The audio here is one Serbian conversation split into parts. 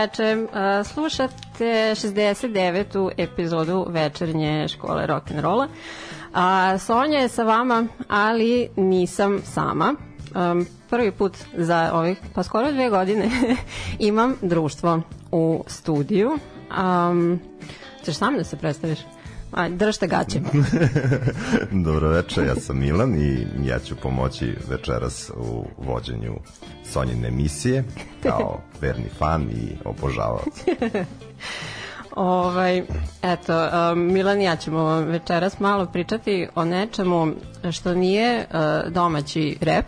Veče. Slušate 69. epizodu večernje škole rock'n'rolla. A Sonja je sa vama, ali nisam sama. Prvi put za ovih, pa skoro dve godine imam društvo u studiju. Um, ćeš sam da se predstaviš? Aj, držte gaće. Dobro večer, ja sam Milan i ja ću pomoći večeras u vođenju Sonjine emisije kao verni fan i obožavac. Ovaj, eto, um, Milan i ja ćemo večeras malo pričati o nečemu što nije uh, domaći rep.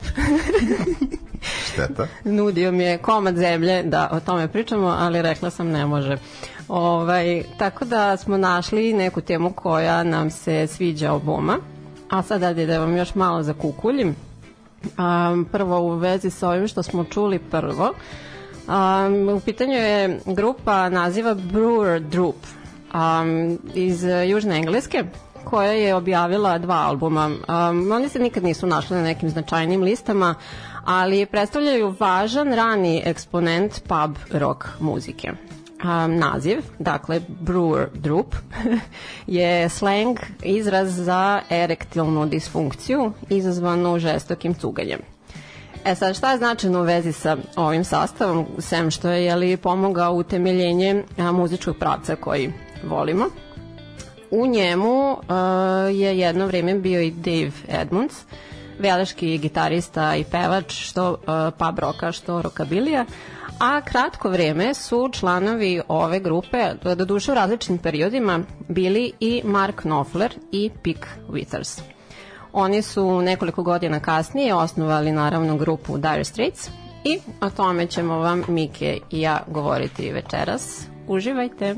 Šteta. Nudio mi je komad zemlje da o tome pričamo, ali rekla sam ne može. Ovaj, tako da smo našli neku temu koja nam se sviđa oboma. A sad da da vam još malo zakukuljim. Um, prvo u vezi sa ovim što smo čuli prvo. Um, u pitanju je grupa naziva Brewer Droop um, iz Južne Engleske koja je objavila dva albuma. Um, oni se nikad nisu našli na nekim značajnim listama, ali predstavljaju važan rani eksponent pub rock muzike. Um, naziv, dakle Brewer Droop, je slang izraz za erektilnu disfunkciju izazvanu žestokim cuganjem. E sad, šta je značajno u vezi sa ovim sastavom, sem što je jeli, pomogao utemeljenje a, muzičkog pravca koji volimo? U njemu uh, je jedno vreme bio i Dave Edmunds, veleški gitarista i pevač što uh, pub roka, što rokabilija, a kratko vreme su članovi ove grupe, do duše u različitim periodima, bili i Mark Knopfler i Pick Withers. Oni su nekoliko godina kasnije osnovali naravno grupu Dire Straits i o tome ćemo vam Mike i ja govoriti večeras. Uživajte!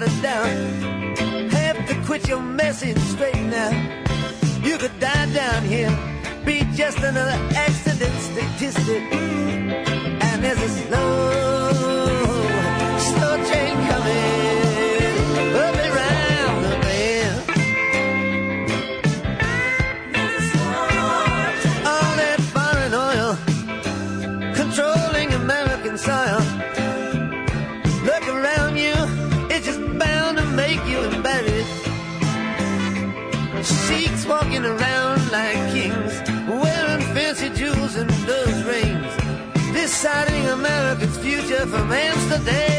without a. Have to quit your messing straight now. You could die down here, be just another accident statistic. And there's a slow from Amsterdam.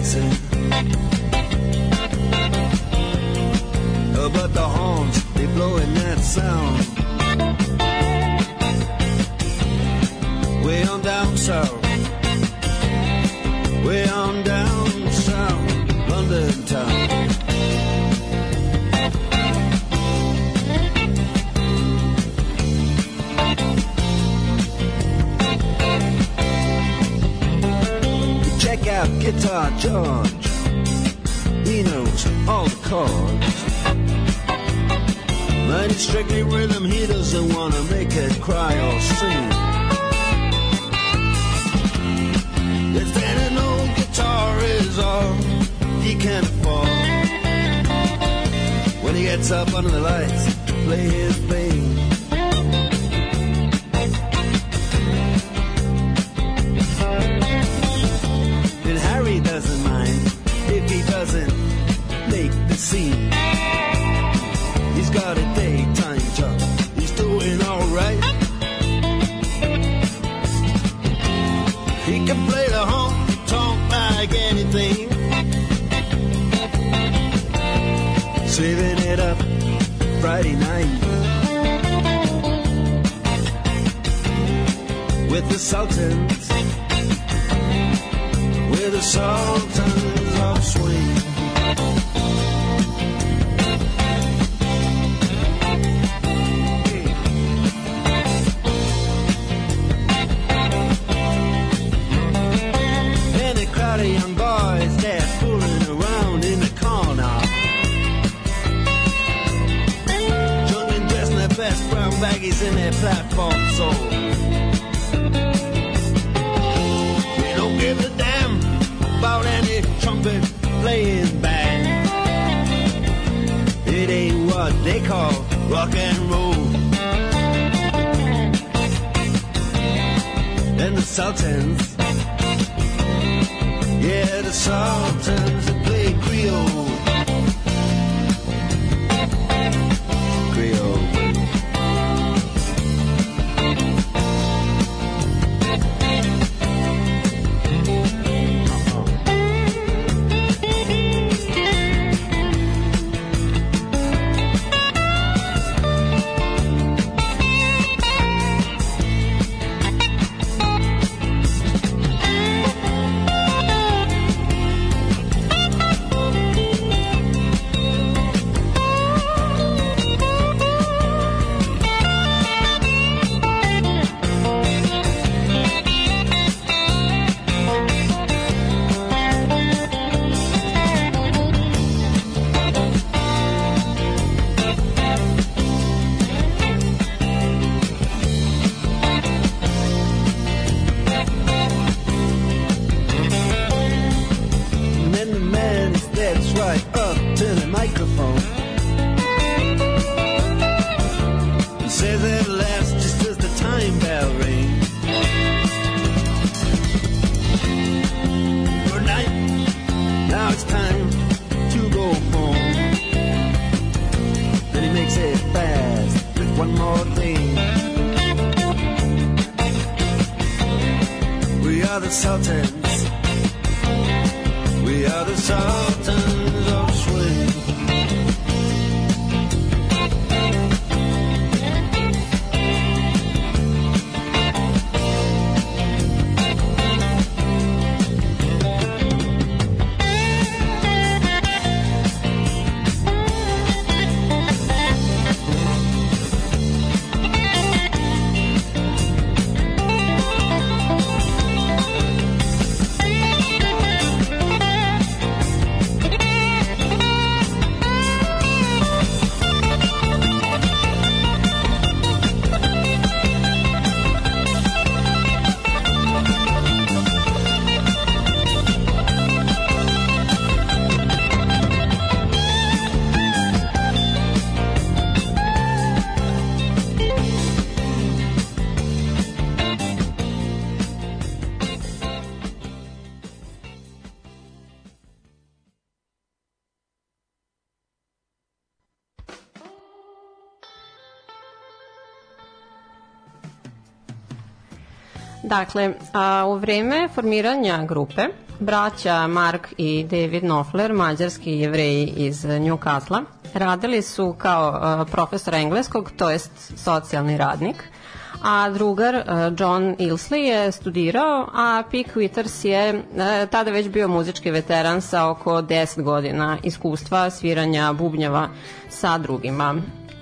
racing. But the horns, they blowing that sound. Way on down south. guitar George. He knows all the chords. But it's strictly rhythm, he doesn't wanna make it cry or sing. If an old guitar is all he can afford, when he gets up under the lights, play his bass. consultant Dakle, a, u vreme formiranja grupe, braća Mark i David Knopfler, mađarski jevreji iz Newcastle, radili su kao a, profesor engleskog, to jest socijalni radnik, a drugar uh, John Ilsley je studirao, a Pick Withers je uh, tada već bio muzički veteran sa oko 10 godina iskustva sviranja bubnjava sa drugima.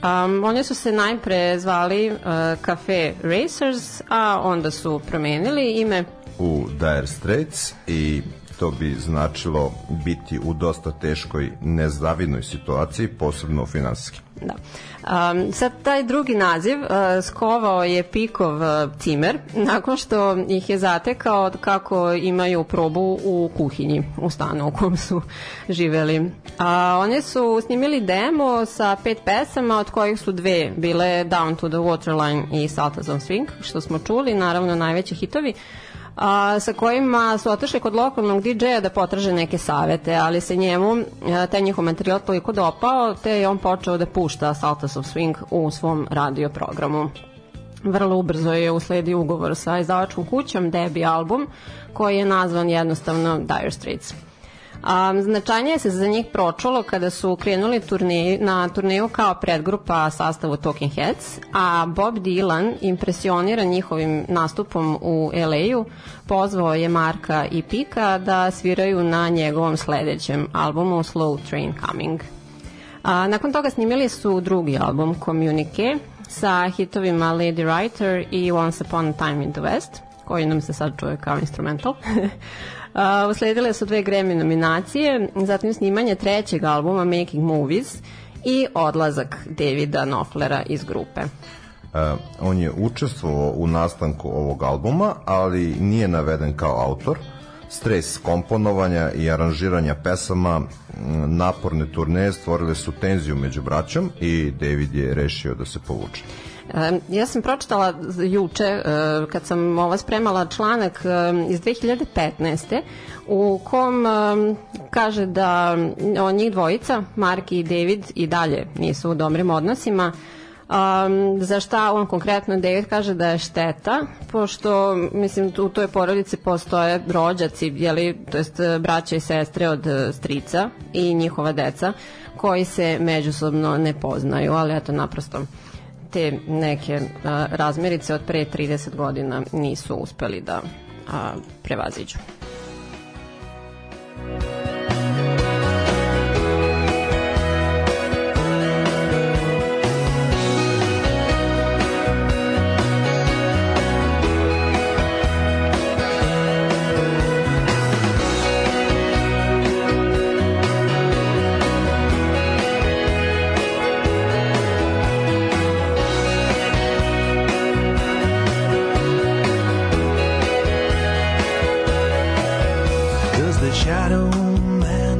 Um, oni su se najpre zvali uh, Cafe Racers, a onda su promenili ime u Dire Straits i to bi značilo biti u dosta teškoj nezavidnoj situaciji, posebno finansijski. Da. Um, sad taj drugi naziv uh, skovao je Pikov uh, cimer nakon što ih je zatekao kako imaju probu u kuhinji u stanu u kom su živeli. A, oni su snimili demo sa pet pesama od kojih su dve bile Down to the Waterline i Saltas on Swing što smo čuli, naravno najveći hitovi. Uh, a, sa kojima su otišli kod lokalnog DJ-a da potraže neke savete, ali se njemu a, taj njihov materijal toliko dopao, te je on počeo da pušta Saltas of Swing u svom radio programu. Vrlo ubrzo je usledio ugovor sa izdavačkom kućom Debbie album, koji je nazvan jednostavno Dire Straits. Um, značajnije se za njih pročulo kada su krenuli turneju, na turneju kao predgrupa sastavu Talking Heads, a Bob Dylan, impresioniran njihovim nastupom u LA-u, pozvao je Marka i Pika da sviraju na njegovom sledećem albumu Slow Train Coming. A, nakon toga snimili su drugi album Communique sa hitovima Lady Writer i Once Upon a Time in the West, koji nam se sad čuje kao instrumental. Uh, usledile su dve Grammy nominacije, zatim snimanje trećeg albuma Making Movies i odlazak Davida Knopflera iz grupe. Uh, on je učestvovao u nastanku ovog albuma, ali nije naveden kao autor. Stres komponovanja i aranžiranja pesama, naporne turneje stvorile su tenziju među braćom i David je rešio da se povuče. Ja sam pročitala juče, e, kad sam ova spremala članak e, iz 2015. u kom e, kaže da o njih dvojica, Mark i David, i dalje nisu u dobrim odnosima, Um, za šta on konkretno David kaže da je šteta, pošto mislim u toj porodici postoje rođaci, jeli, to jest braća i sestre od strica i njihova deca koji se međusobno ne poznaju, ali eto naprosto te neke a, razmerice od pre 30 godina nisu uspeli da a, prevaziđu.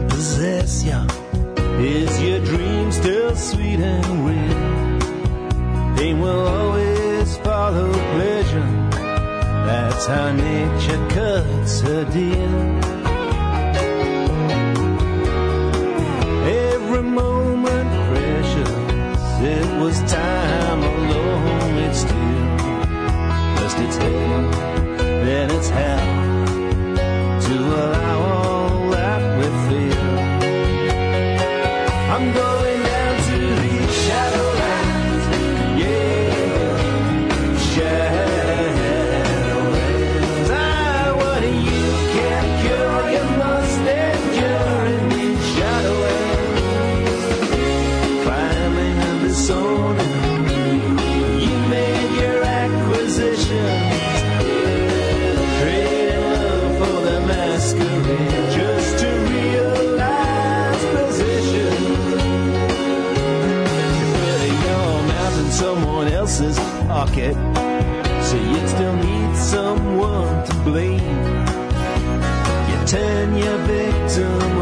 possess ya. Is your dream still sweet and real? Pain will always follow pleasure. That's how nature cuts her deal. Every moment precious. It was time alone. It's still its then it's half. Pocket, so you still need someone to blame. You turn your victim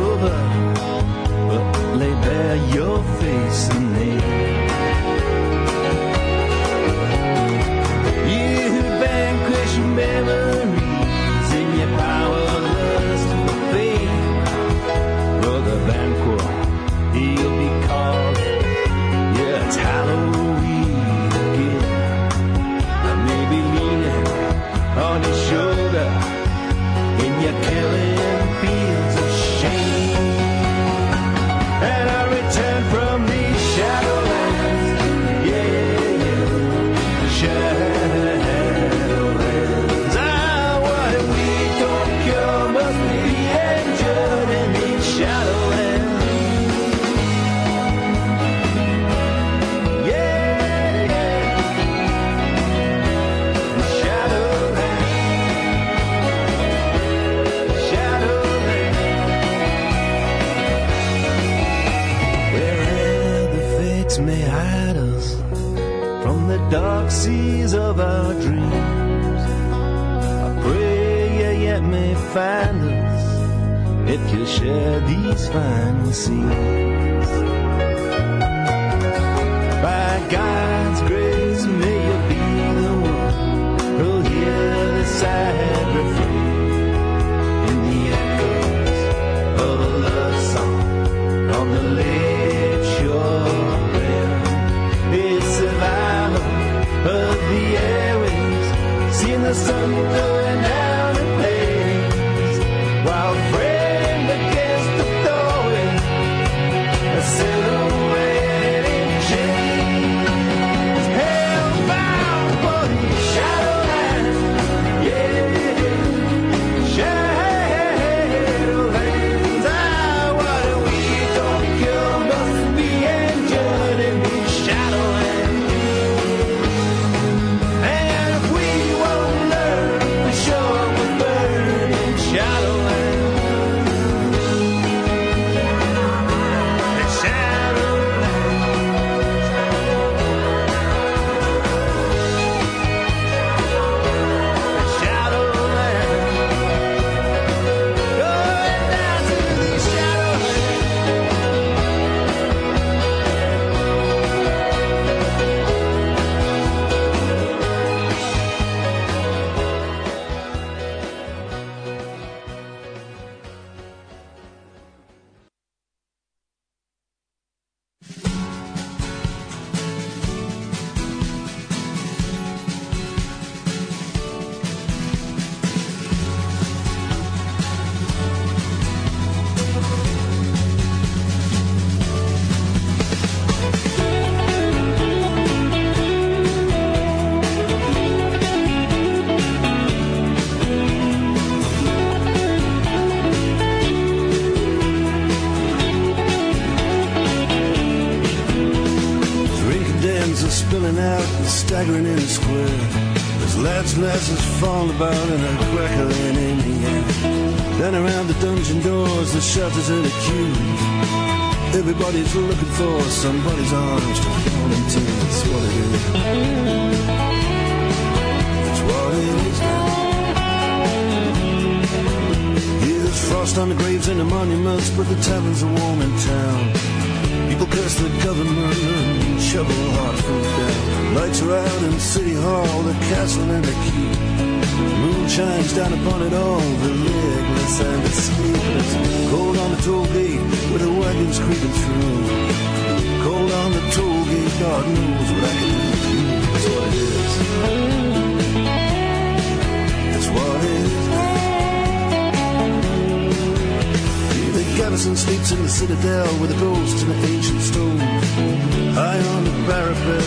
find us if you share these fine scenes.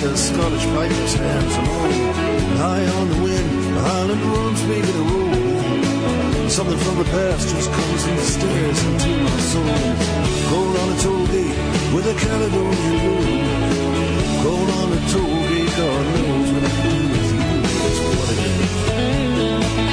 A Scottish piper stands alone. High on the wind, the Highland runs me to the road. Something from the past just comes and stares into my soul. Going on a toll gate with a Caledonian moon. Going on a toll gate, God knows what I do with you. It's what it is.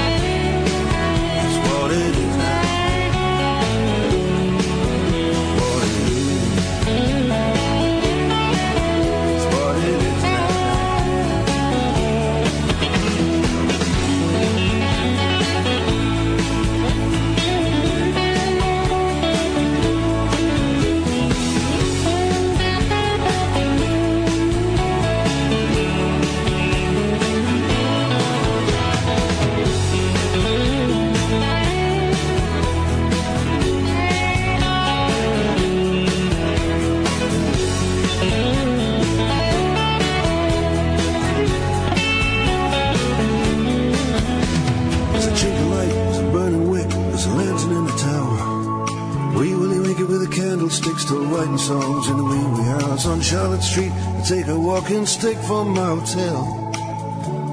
take a walking stick from my hotel.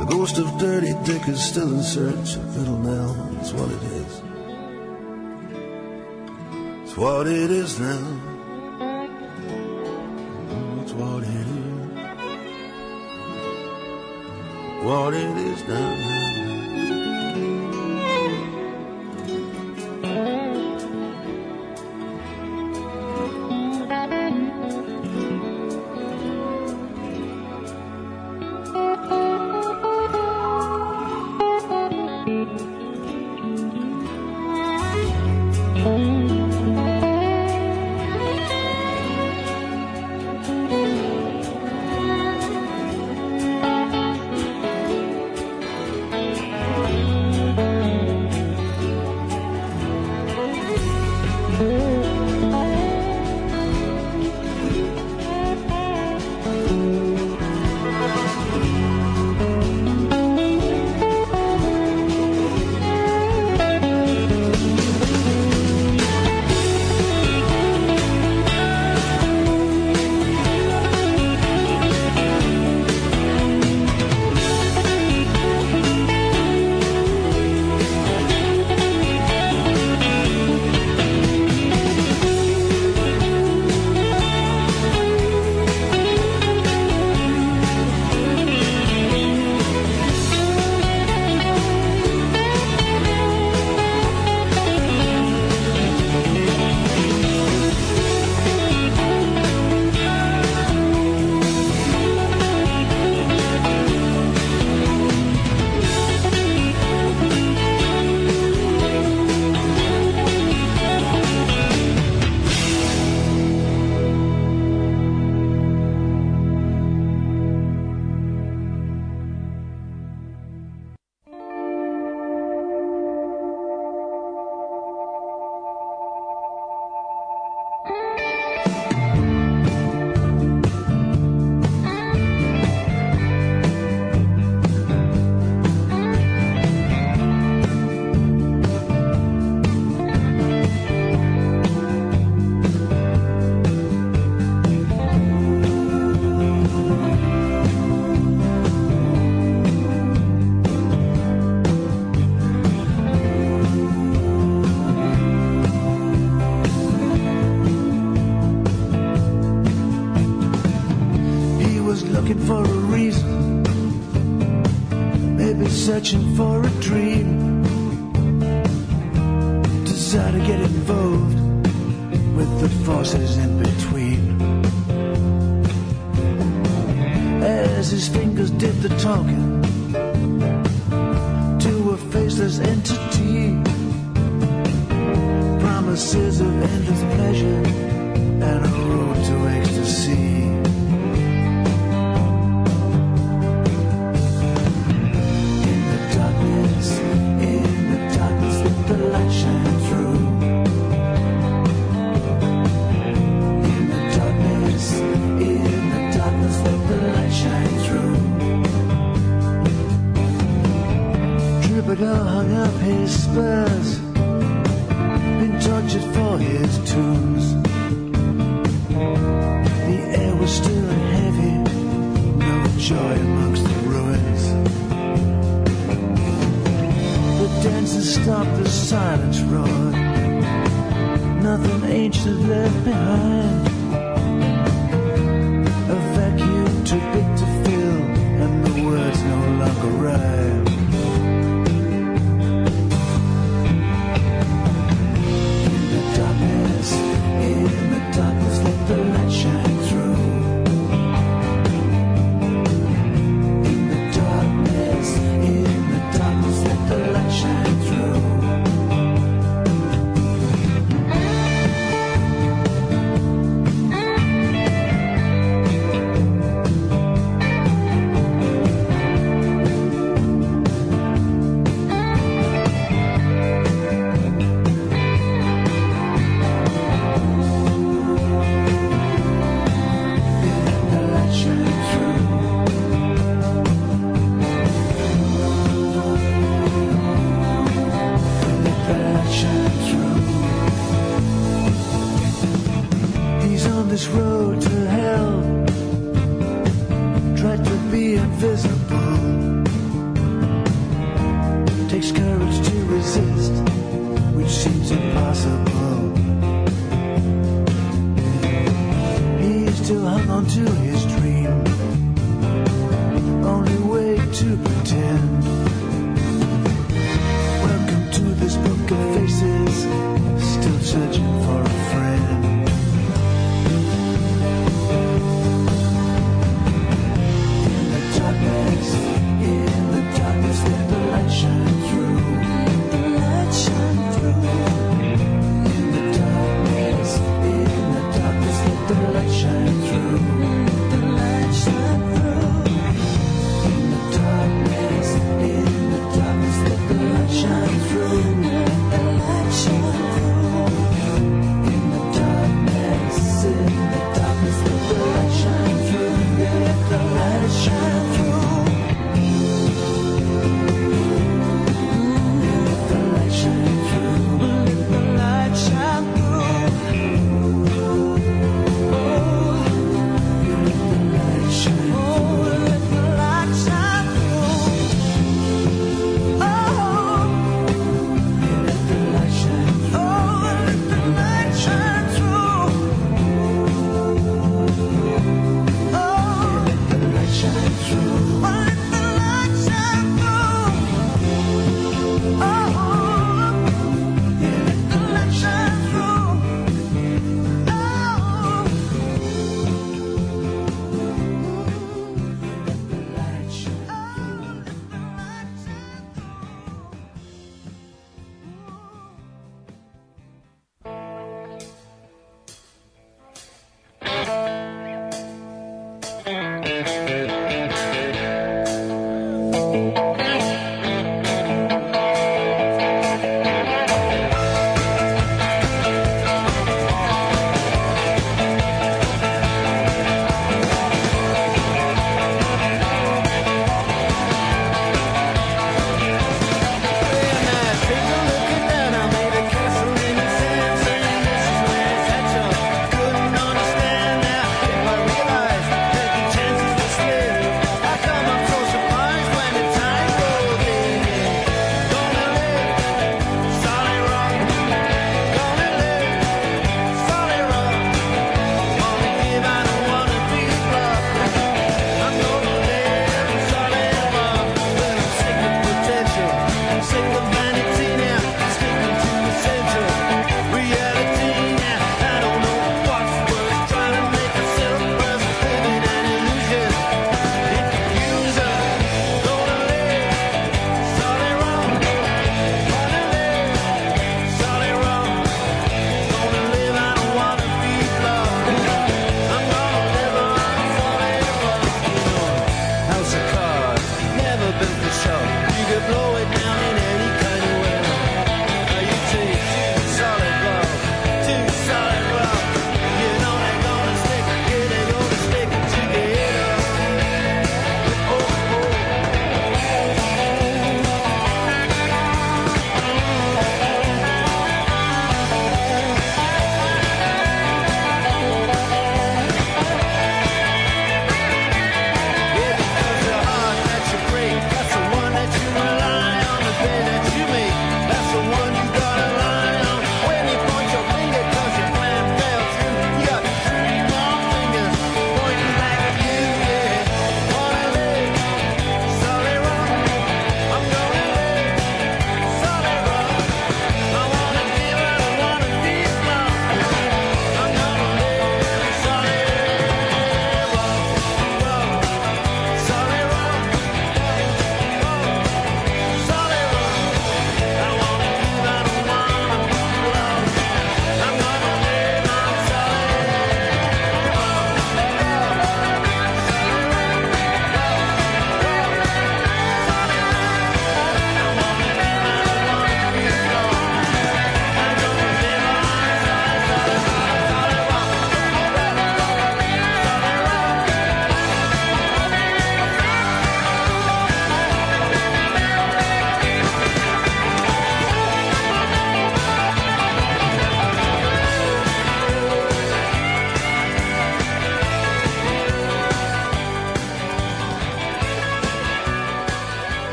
The ghost of Dirty Dick is still in search of Little Nell. It's what it is. It's what it is now. Mm, it's what it is. What it is now.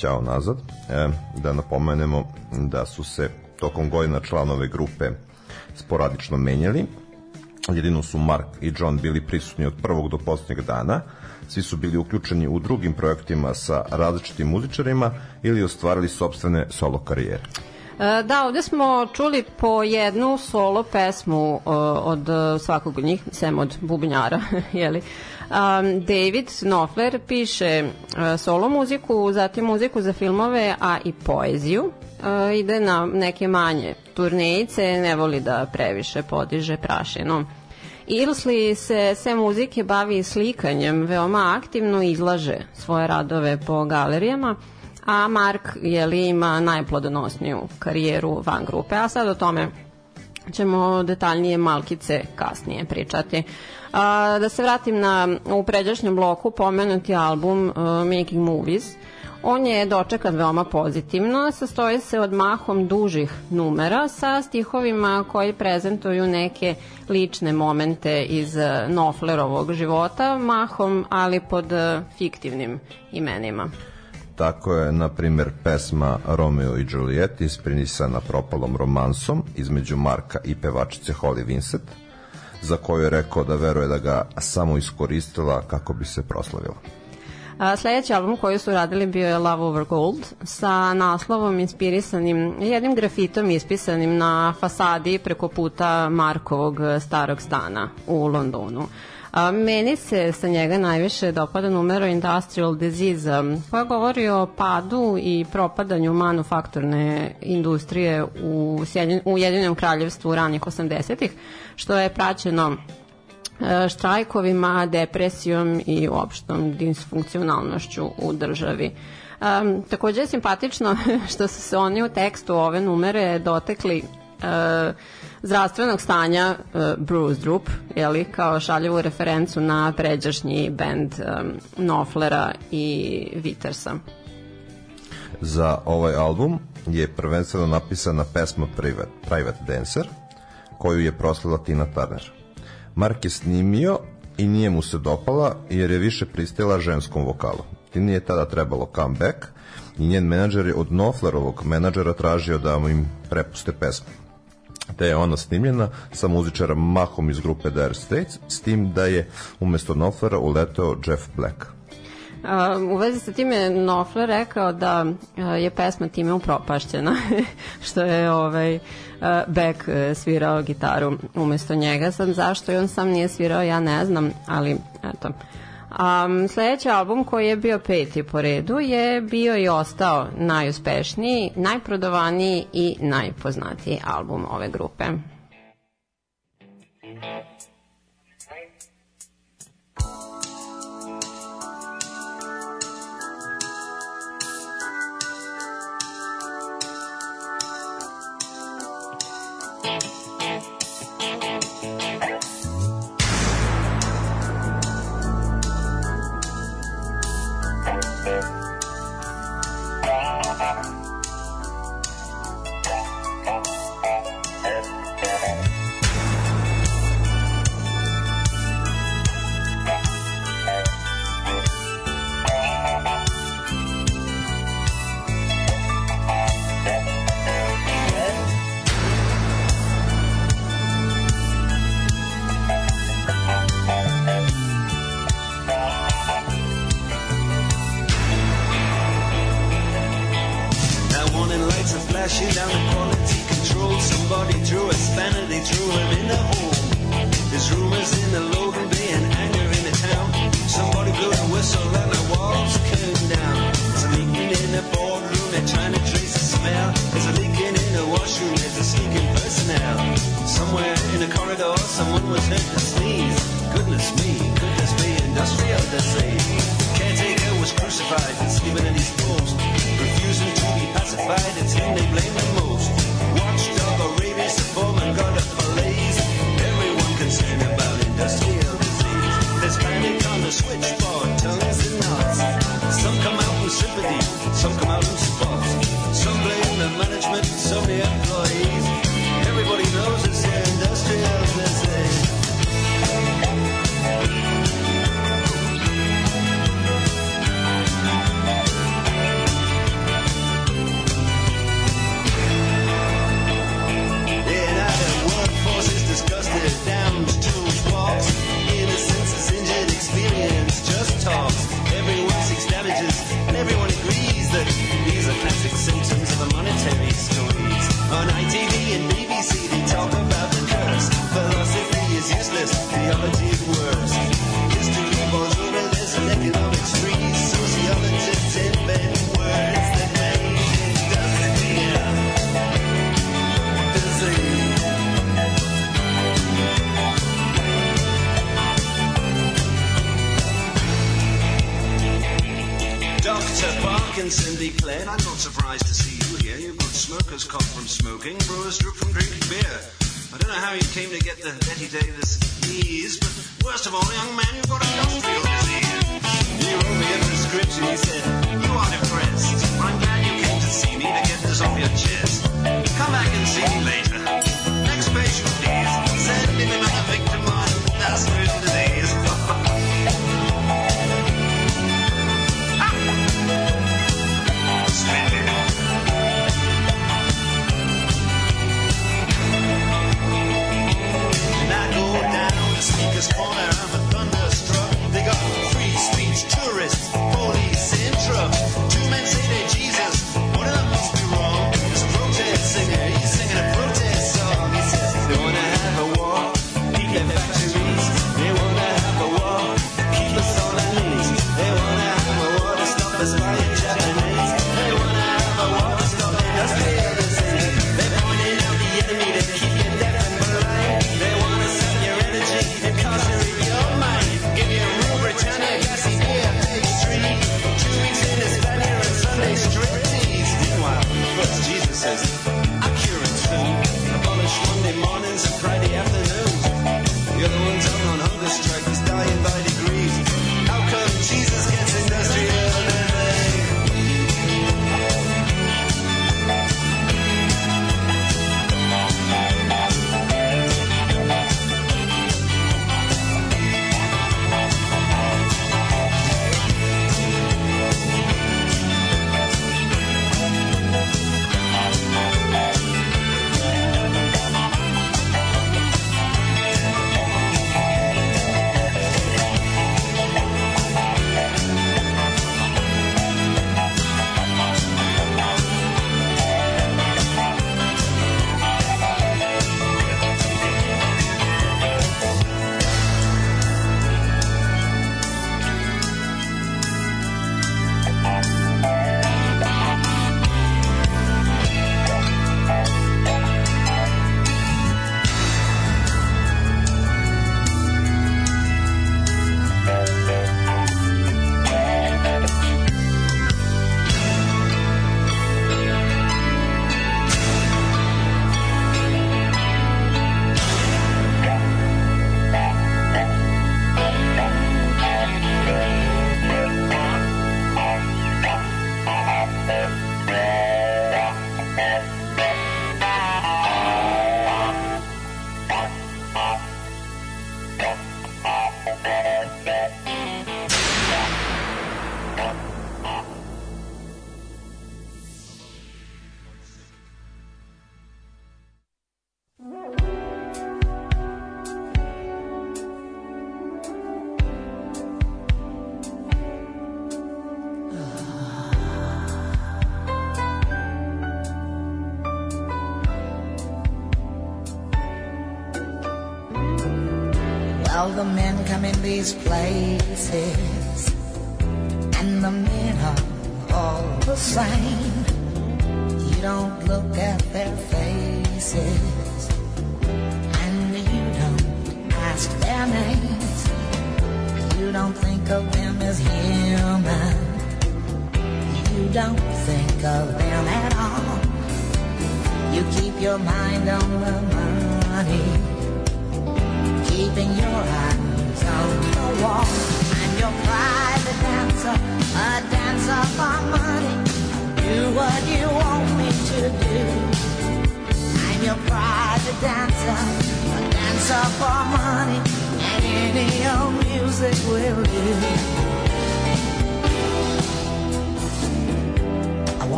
Ćao nazad. E, da napomenemo da su se tokom godina članove grupe sporadično menjali. Jedino su Mark i John bili prisutni od prvog do posljednjeg dana. Svi su bili uključeni u drugim projektima sa različitim muzičarima ili ostvarili sobstvene solo karijere. E, Da, ovde smo čuli po jednu solo pesmu e, od e, svakog od njih, sem od bubnjara, jeli. Um, David Knopfler piše e, solo muziku, zatim muziku za filmove, a i poeziju. E, ide na neke manje turnejice, ne voli da previše podiže prašinu. Ilsli se sve muzike bavi slikanjem, veoma aktivno izlaže svoje radove po galerijama, a Mark jeli, ima najplodonosniju karijeru van grupe, a sad o tome ćemo detaljnije malkice kasnije pričati. A, da se vratim na u pređašnjem bloku pomenuti album uh, Making Movies. On je dočekan veoma pozitivno, sastoji se od mahom dužih numera sa stihovima koji prezentuju neke lične momente iz uh, Knopflerovog života, mahom ali pod uh, fiktivnim imenima. Tako je, na primjer, pesma Romeo i Juliet isprinisana propalom romansom između Marka i pevačice Holly Vincent, za koju je rekao da veruje da ga samo iskoristila kako bi se proslavila. A, sledeći album koji su radili bio je Love Over Gold sa naslovom inspirisanim jednim grafitom ispisanim na fasadi preko puta Markovog starog stana u Londonu. A, meni se sa njega najviše dopada numero Industrial Disease koja govori o padu i propadanju manufakturne industrije u, Sjedin, u Jedinom kraljevstvu ranih 80-ih, što je praćeno e, štrajkovima, depresijom i uopštom disfunkcionalnošću u državi. Um, takođe je simpatično što su se oni u tekstu ove numere dotekli uh, zdravstvenog stanja uh, Bruce Drup, jeli, kao šaljivu referencu na pređašnji band um, Knopflera i Wittersa. Za ovaj album je prvenstveno napisana pesma Private, Private Dancer, koju je proslala Tina Turner. Mark je snimio i nije mu se dopala jer je više pristila ženskom vokalu. Tini je tada trebalo comeback i njen menadžer je od Knopflerovog menadžera tražio da mu im prepuste pesmu te je ona snimljena sa muzičarom mahom iz grupe Dire Straits, s tim da je umesto Knopflera uleteo Jeff Black. Uh, u vezi sa time Knopfler rekao da uh, je pesma time upropašćena, što je ovaj, uh, Beck uh, svirao gitaru umesto njega. Sad zašto i on sam nije svirao, ja ne znam, ali eto. Um, sledeći album koji je bio peti po redu je bio i ostao najuspešniji, najprodovaniji i najpoznatiji album ove grupe. Now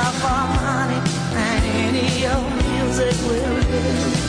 our harmony and any old music will do.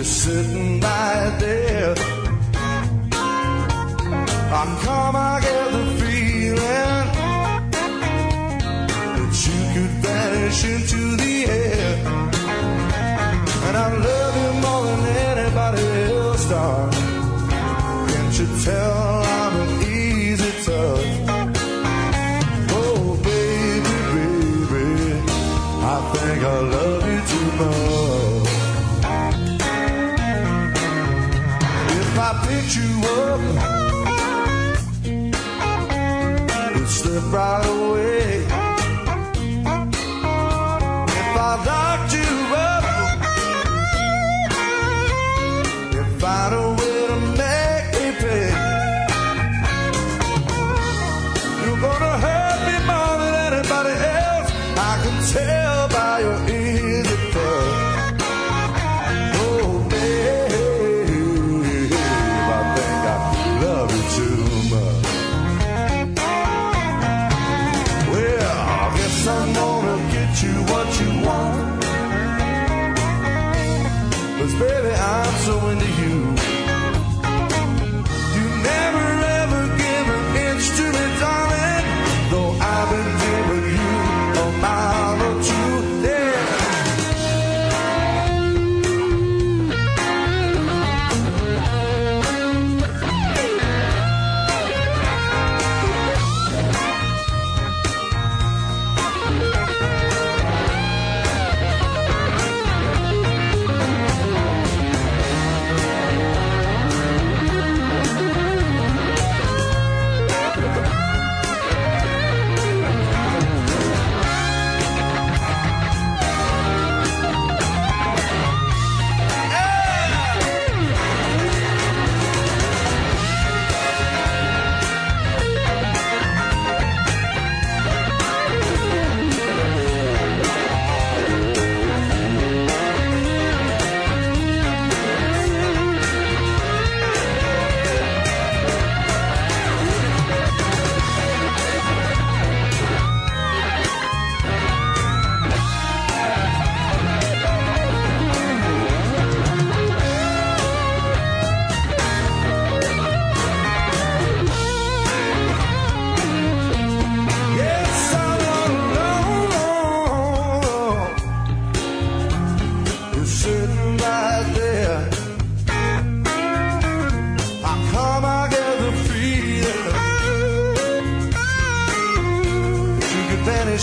You're sitting right there. I'm calm, I get the feeling that you could vanish into the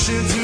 should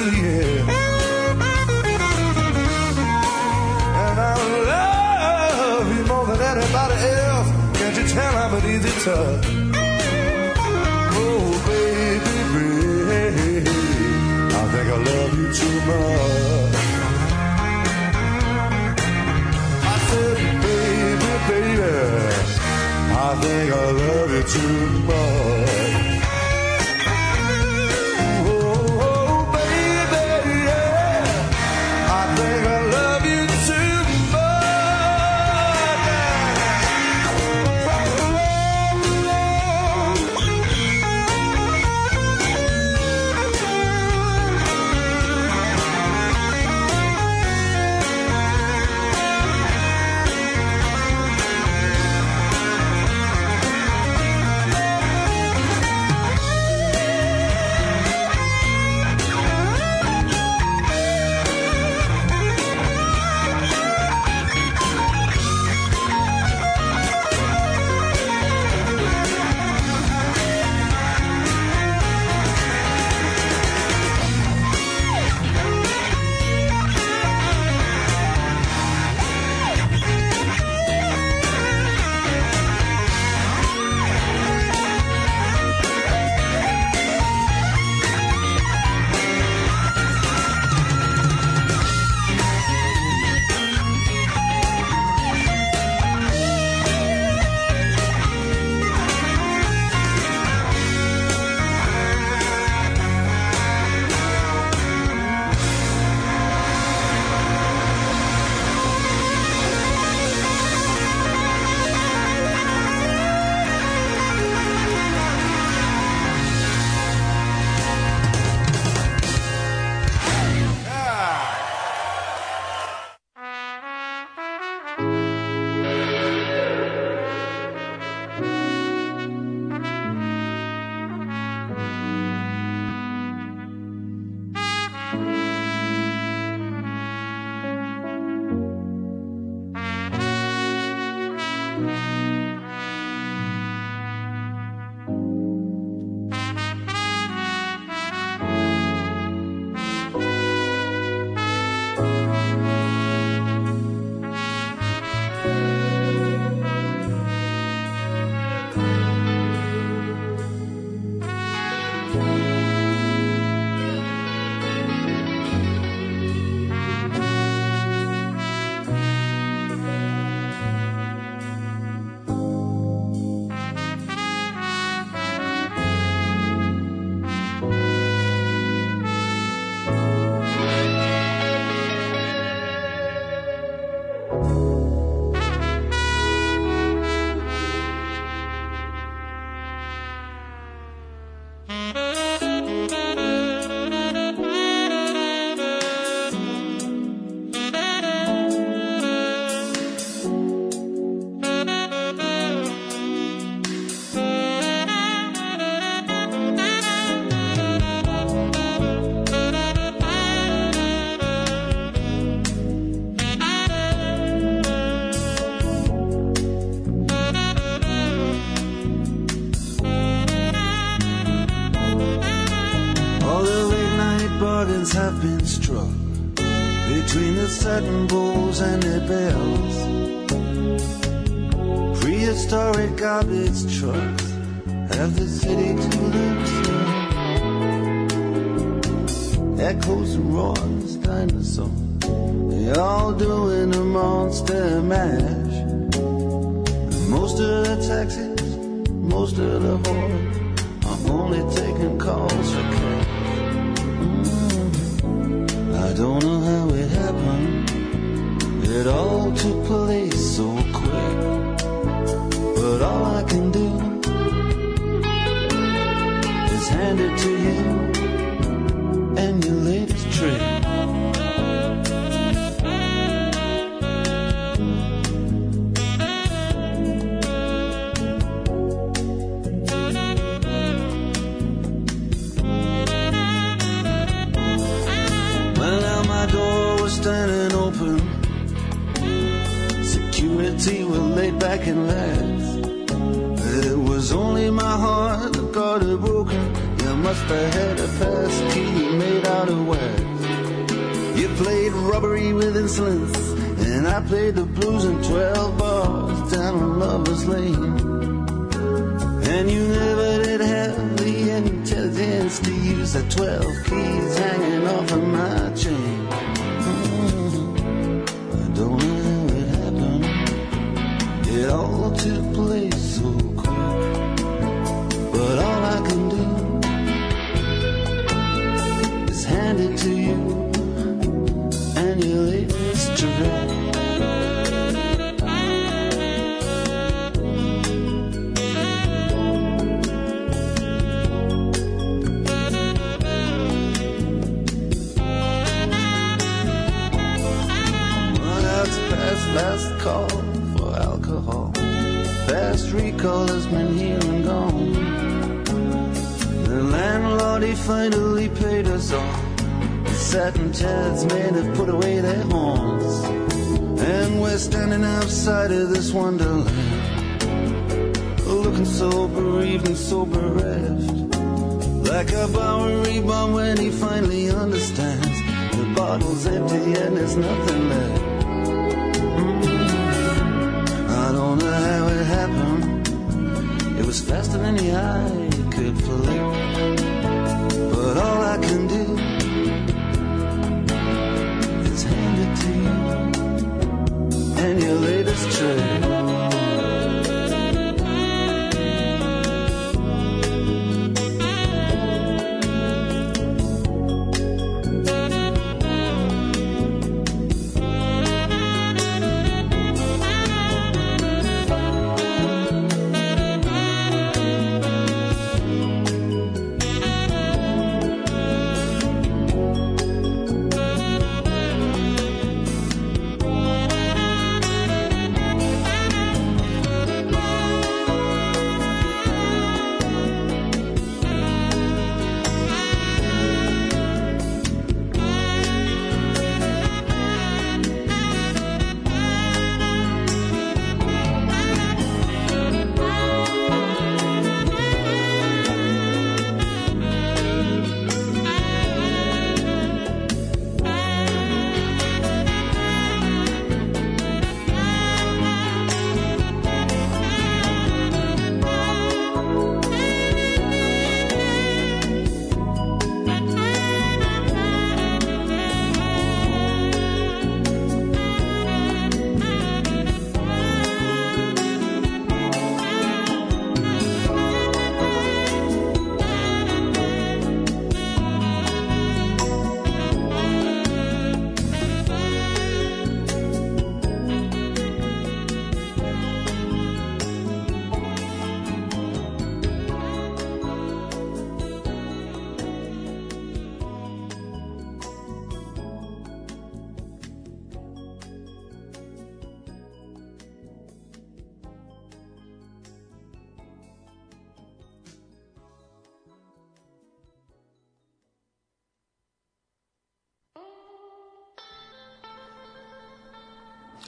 recall has been here and gone. The landlord, he finally paid us off. Certain chads may have put away their horns. And we're standing outside of this wonderland. Looking so bereaved and so bereft. Like a Bowery bomb when he finally understands. The bottle's empty and there's nothing left.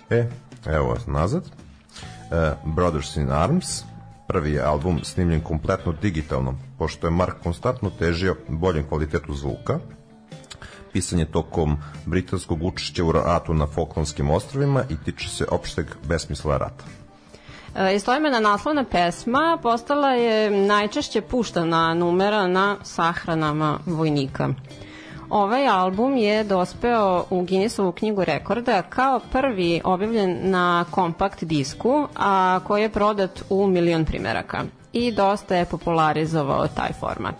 E, evo vas nazad. E, Brothers in Arms, prvi je album snimljen kompletno digitalno, pošto je Mark konstantno težio boljem kvalitetu zvuka. Pisan je tokom britanskog učešća u ratu na Falklandskim ostrovima i tiče se opšteg besmisla rata. E, Istoimena naslovna pesma postala je najčešće puštana numera na sahranama vojnika. Ovaj album je dospeo u Guinnessovu knjigu rekorda kao prvi objavljen na kompakt disku, a koji je prodat u milion primeraka i dosta je popularizovao taj format.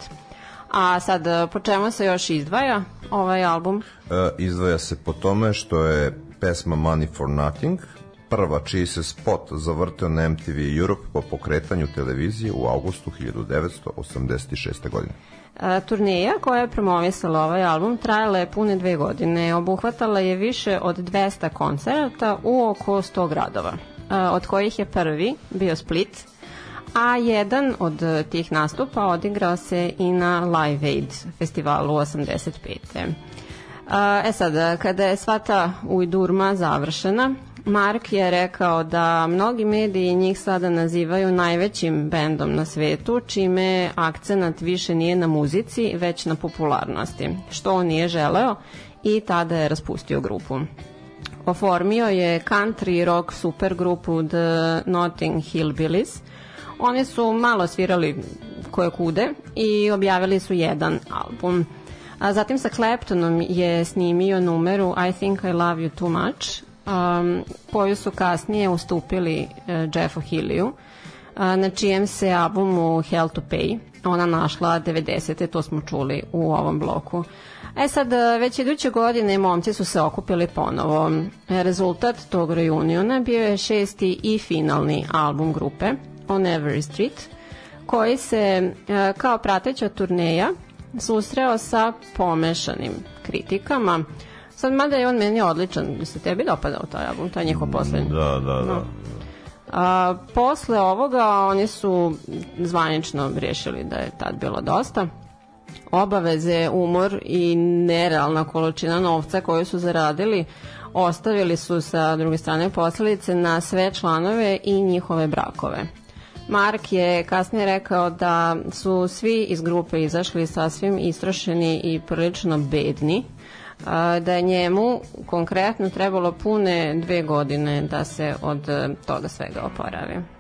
A sad, po čemu se još izdvaja ovaj album? E, izdvaja se po tome što je pesma Money for Nothing prva čiji se spot zavrteo na MTV Europe po pokretanju televizije u augustu 1986. godine. Turneja koja je promovisala ovaj album trajala je pune dve godine. Obuhvatala je više od 200 koncerta u oko 100 gradova, od kojih je prvi bio Split, a jedan od tih nastupa odigrao se i na Live Aid festivalu 85. E sad, kada je sva ta ujdurma završena, Mark je rekao da mnogi mediji njih sada nazivaju najvećim bendom na svetu, čime akcenat više nije na muzici, već na popularnosti, što on nije želeo i tada je raspustio grupu. Oformio je country rock supergrupu The Notting Hillbillies. Oni su malo svirali koje kude i objavili su jedan album. A zatim sa Claptonom je snimio numeru I Think I Love You Too Much, um, koju su kasnije ustupili uh, Jeffu Hilliju, uh, na čijem se albumu Hell to Pay ona našla 90. to smo čuli u ovom bloku. E sad, uh, već iduće godine momci su se okupili ponovo. Rezultat tog reuniona bio je šesti i finalni album grupe On Every Street, koji se uh, kao prateća turneja susreo sa pomešanim kritikama. Sad, mada je on meni odličan, se tebi dopadao taj album, taj njihov poslednji? Da, da, da. A, posle ovoga oni su zvanično rješili da je tad bilo dosta obaveze, umor i nerealna količina novca koju su zaradili ostavili su sa druge strane posledice na sve članove i njihove brakove. Mark je kasnije rekao da su svi iz grupe izašli sasvim istrošeni i prilično bedni, da je njemu konkretno trebalo pune dve godine da se od e, toga svega oporavi.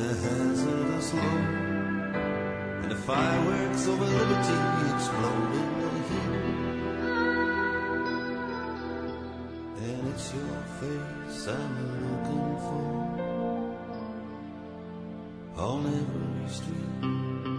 the hazardous low and the fireworks of liberty explode in the heat and it's your face I'm looking for on every street.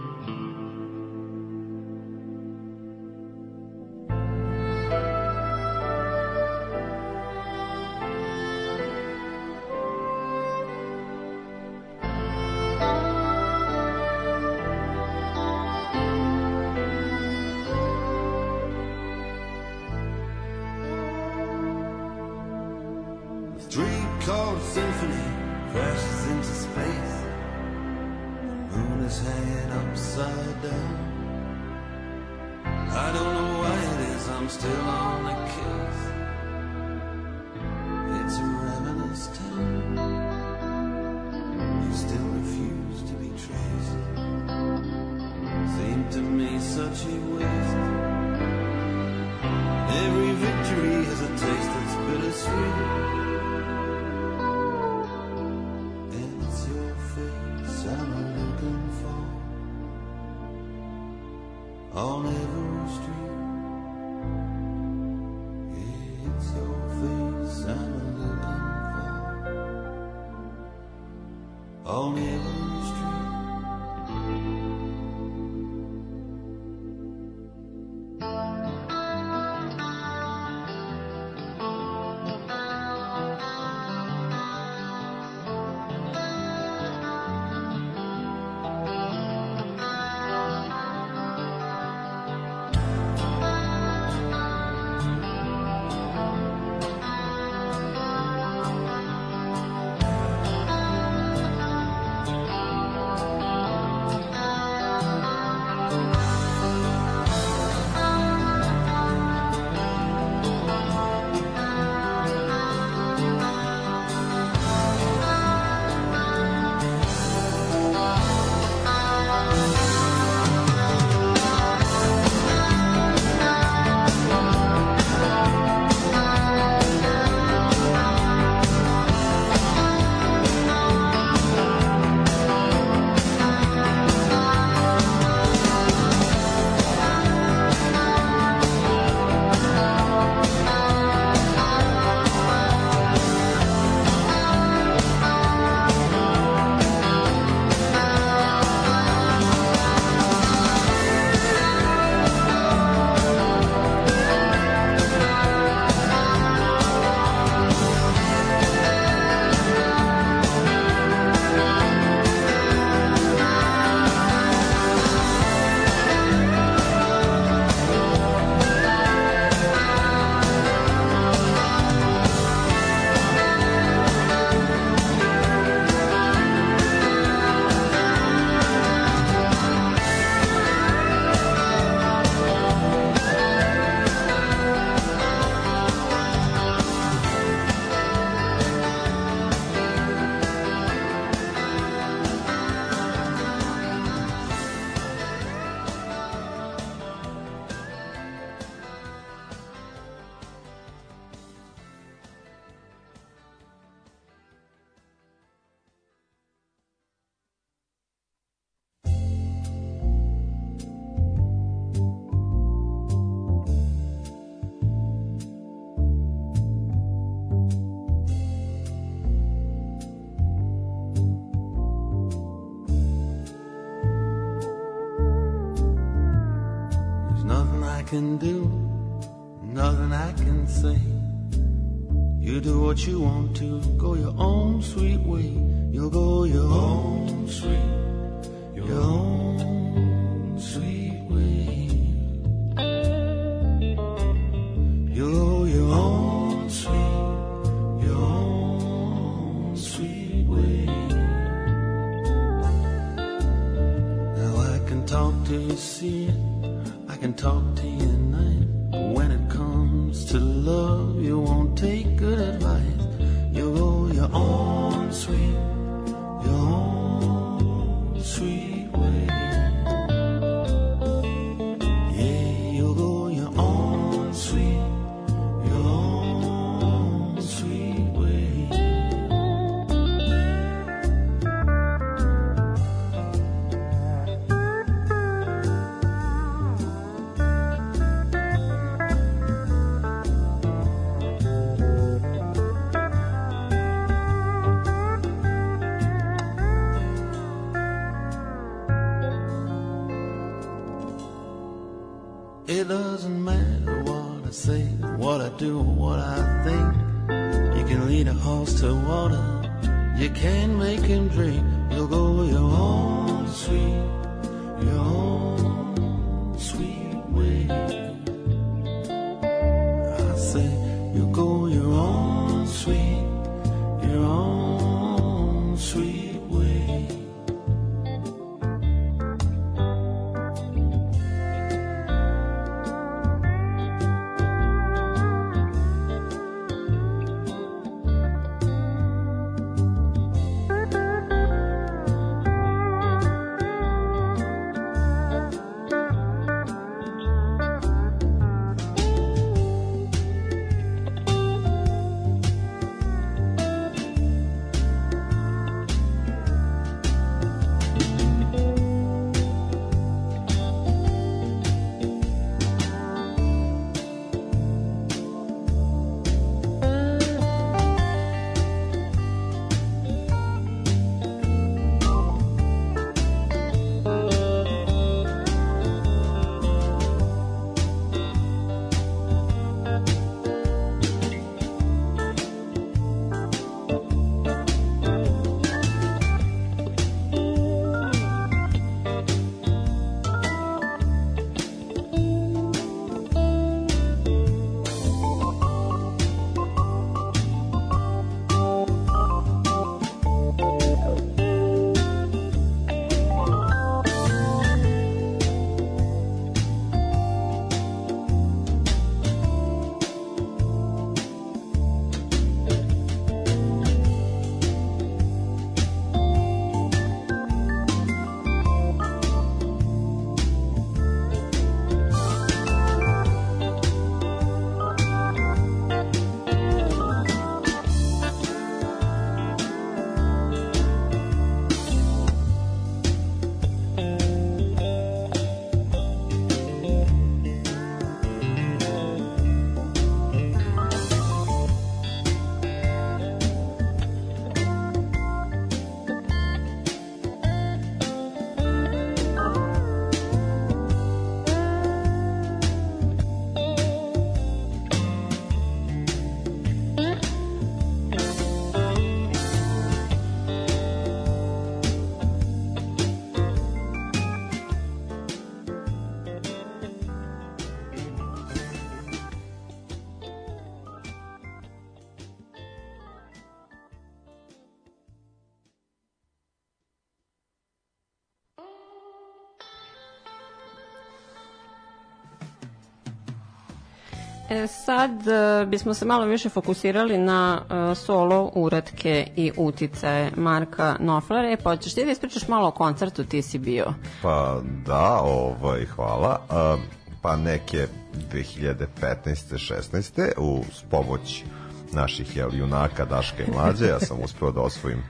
E, sad e, bismo se malo više fokusirali na e, solo uradke i uticaje Marka Noflare. Pa ćeš ti da ispričaš malo o koncertu, ti si bio. Pa da, ovaj, hvala. E, pa neke 2015. 16. u pomoć naših jel, junaka Daška i Mlađe, ja sam uspeo da osvojim e,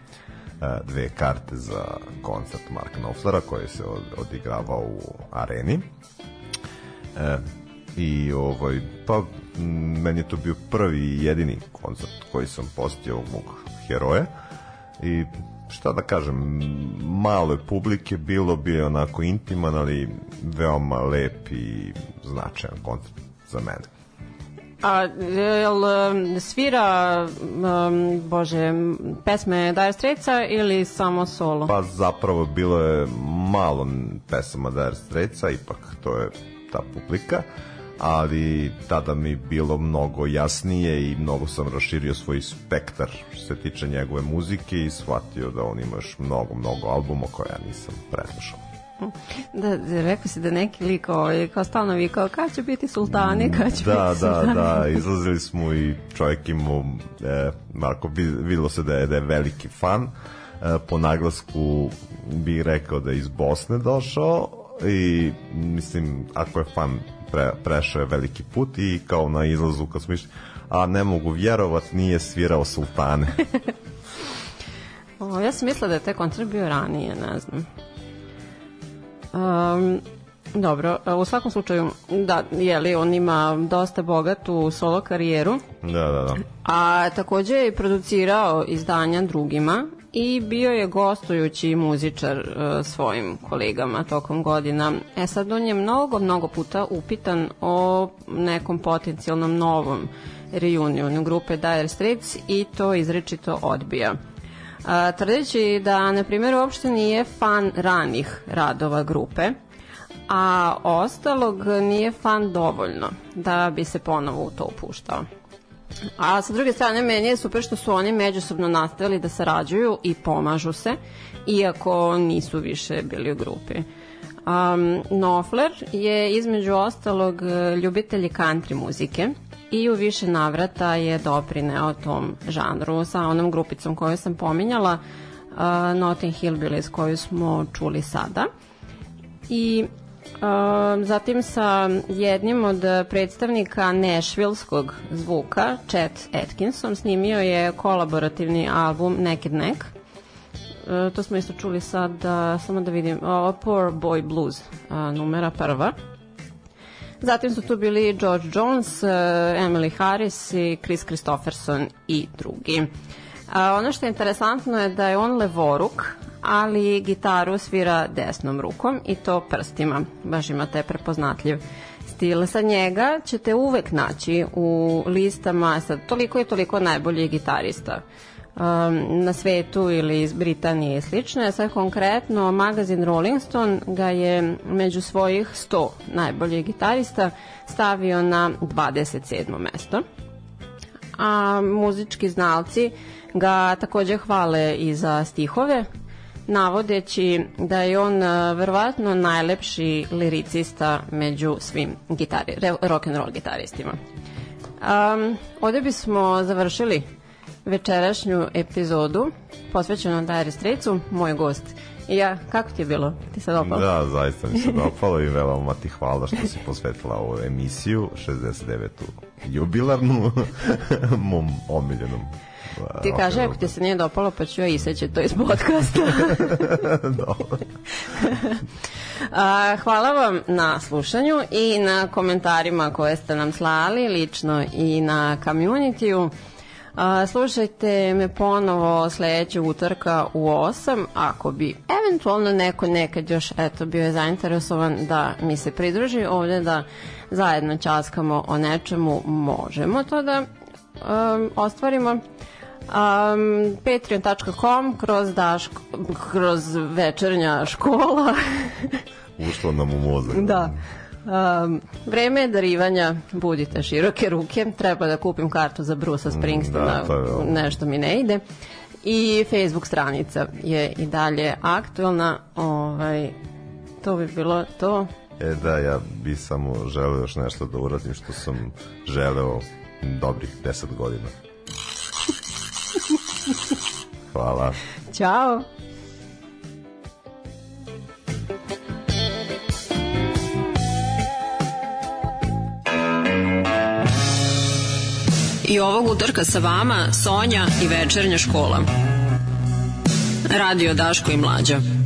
dve karte za koncert Marka Noflera koji se odigravao u areni. E, i ovaj, pa meni je to bio prvi i jedini koncert koji sam postio mog heroja i šta da kažem, malo je publike, bilo bi onako intiman, ali veoma lep i značajan koncert za mene. A jel um, svira um, bože pesme Dire Straitsa ili samo solo? Pa zapravo bilo je malo pesama Dire Straitsa, ipak to je ta publika. Uh, ali tada mi bilo mnogo jasnije i mnogo sam raširio svoj spektar što se tiče njegove muzike i shvatio da on ima još mnogo, mnogo albuma koje ja nisam preslušao. Da, rekao si da neki lik ovaj, kao stalno vikao kad će biti sultani, kad će Da, biti da, sultani. da, izlazili smo i čovjek imao, e, Marko, vid- videlo se da je, da je veliki fan, e, po naglasku bih rekao da je iz Bosne došao i mislim, ako je fan pre, prešao je veliki put i kao na izlazu kad smo išli, a ne mogu vjerovat, nije svirao sultane. O, ja sam mislila da je taj koncert bio ranije, ne znam. Um, dobro, u svakom slučaju, da, jeli, on ima dosta bogatu solo karijeru, da, da, da. a takođe je producirao izdanja drugima i bio je gostujući muzičar e, svojim kolegama tokom godina. E sad, on je mnogo, mnogo puta upitan o nekom potencijalnom novom reunionu grupe Dire Straits i to izrečito odbija. A, tvrdeći da, na primjer, uopšte nije fan ranih radova grupe, a ostalog nije fan dovoljno da bi se ponovo u to upuštao. A sa druge strane, meni je super što su oni međusobno nastavili da sarađuju i pomažu se, iako nisu više bili u grupi. Um, Knopfler je između ostalog ljubitelji country muzike i u više navrata je doprineo tom žanru sa onom grupicom koju sam pominjala, uh, Notting Hillbillies koju smo čuli sada. I zatim sa jednim od predstavnika nešvilskog zvuka, Chet Atkinson, snimio je kolaborativni album Naked Neck. Uh, to smo isto čuli sad, uh, samo da vidim, Poor Boy Blues, numera prva. Zatim su tu bili George Jones, uh, Emily Harris i Chris Christopherson i drugi. A, ono što je interesantno je da je on levoruk, ali gitaru svira desnom rukom i to prstima. Baš ima te prepoznatljiv stil. Sa njega ćete uvek naći u listama sad toliko i toliko najboljih gitarista um, na svetu ili iz Britanije i slično. Sad konkretno magazin Rolling Stone ga je među svojih 100 najboljih gitarista stavio na 27. mesto. A muzički znalci ga takođe hvale i za stihove, navodeći da je on a, verovatno najlepši liricista među svim gitari, rock and roll gitaristima. Um, ovde bismo završili večerašnju epizodu posvećenu Dire Straitsu, moj gost. I ja, kako ti je bilo? Ti se dopalo? Da, zaista mi se dopalo i veoma ti hvala što si posvetila ovu emisiju, 69. jubilarnu, mom omiljenom Ti kaže, ako ti se nije dopalo, pa ću ja iseći to iz podcasta. Dobro. A, hvala vam na slušanju i na komentarima koje ste nam slali, lično i na community-u. A, slušajte me ponovo sledećeg utorka u 8, ako bi eventualno neko nekad još eto, bio je zainteresovan da mi se pridruži ovde da zajedno časkamo o nečemu, možemo to da um, ostvarimo um, patreon.com kroz, daško, kroz večernja škola Ušlo nam u mozak. da Um, vreme je darivanja, budite široke ruke, treba da kupim kartu za Brusa Springsteena, da, nešto mi ne ide. I Facebook stranica je i dalje aktuelna, ovaj, to bi bilo to. E da, ja bi samo želeo još nešto da uradim što sam želeo dobrih 10 godina. Hvala. Ćao! I ovog utorka sa vama Sonja i večernja škola. Radio Daško i Mlađa.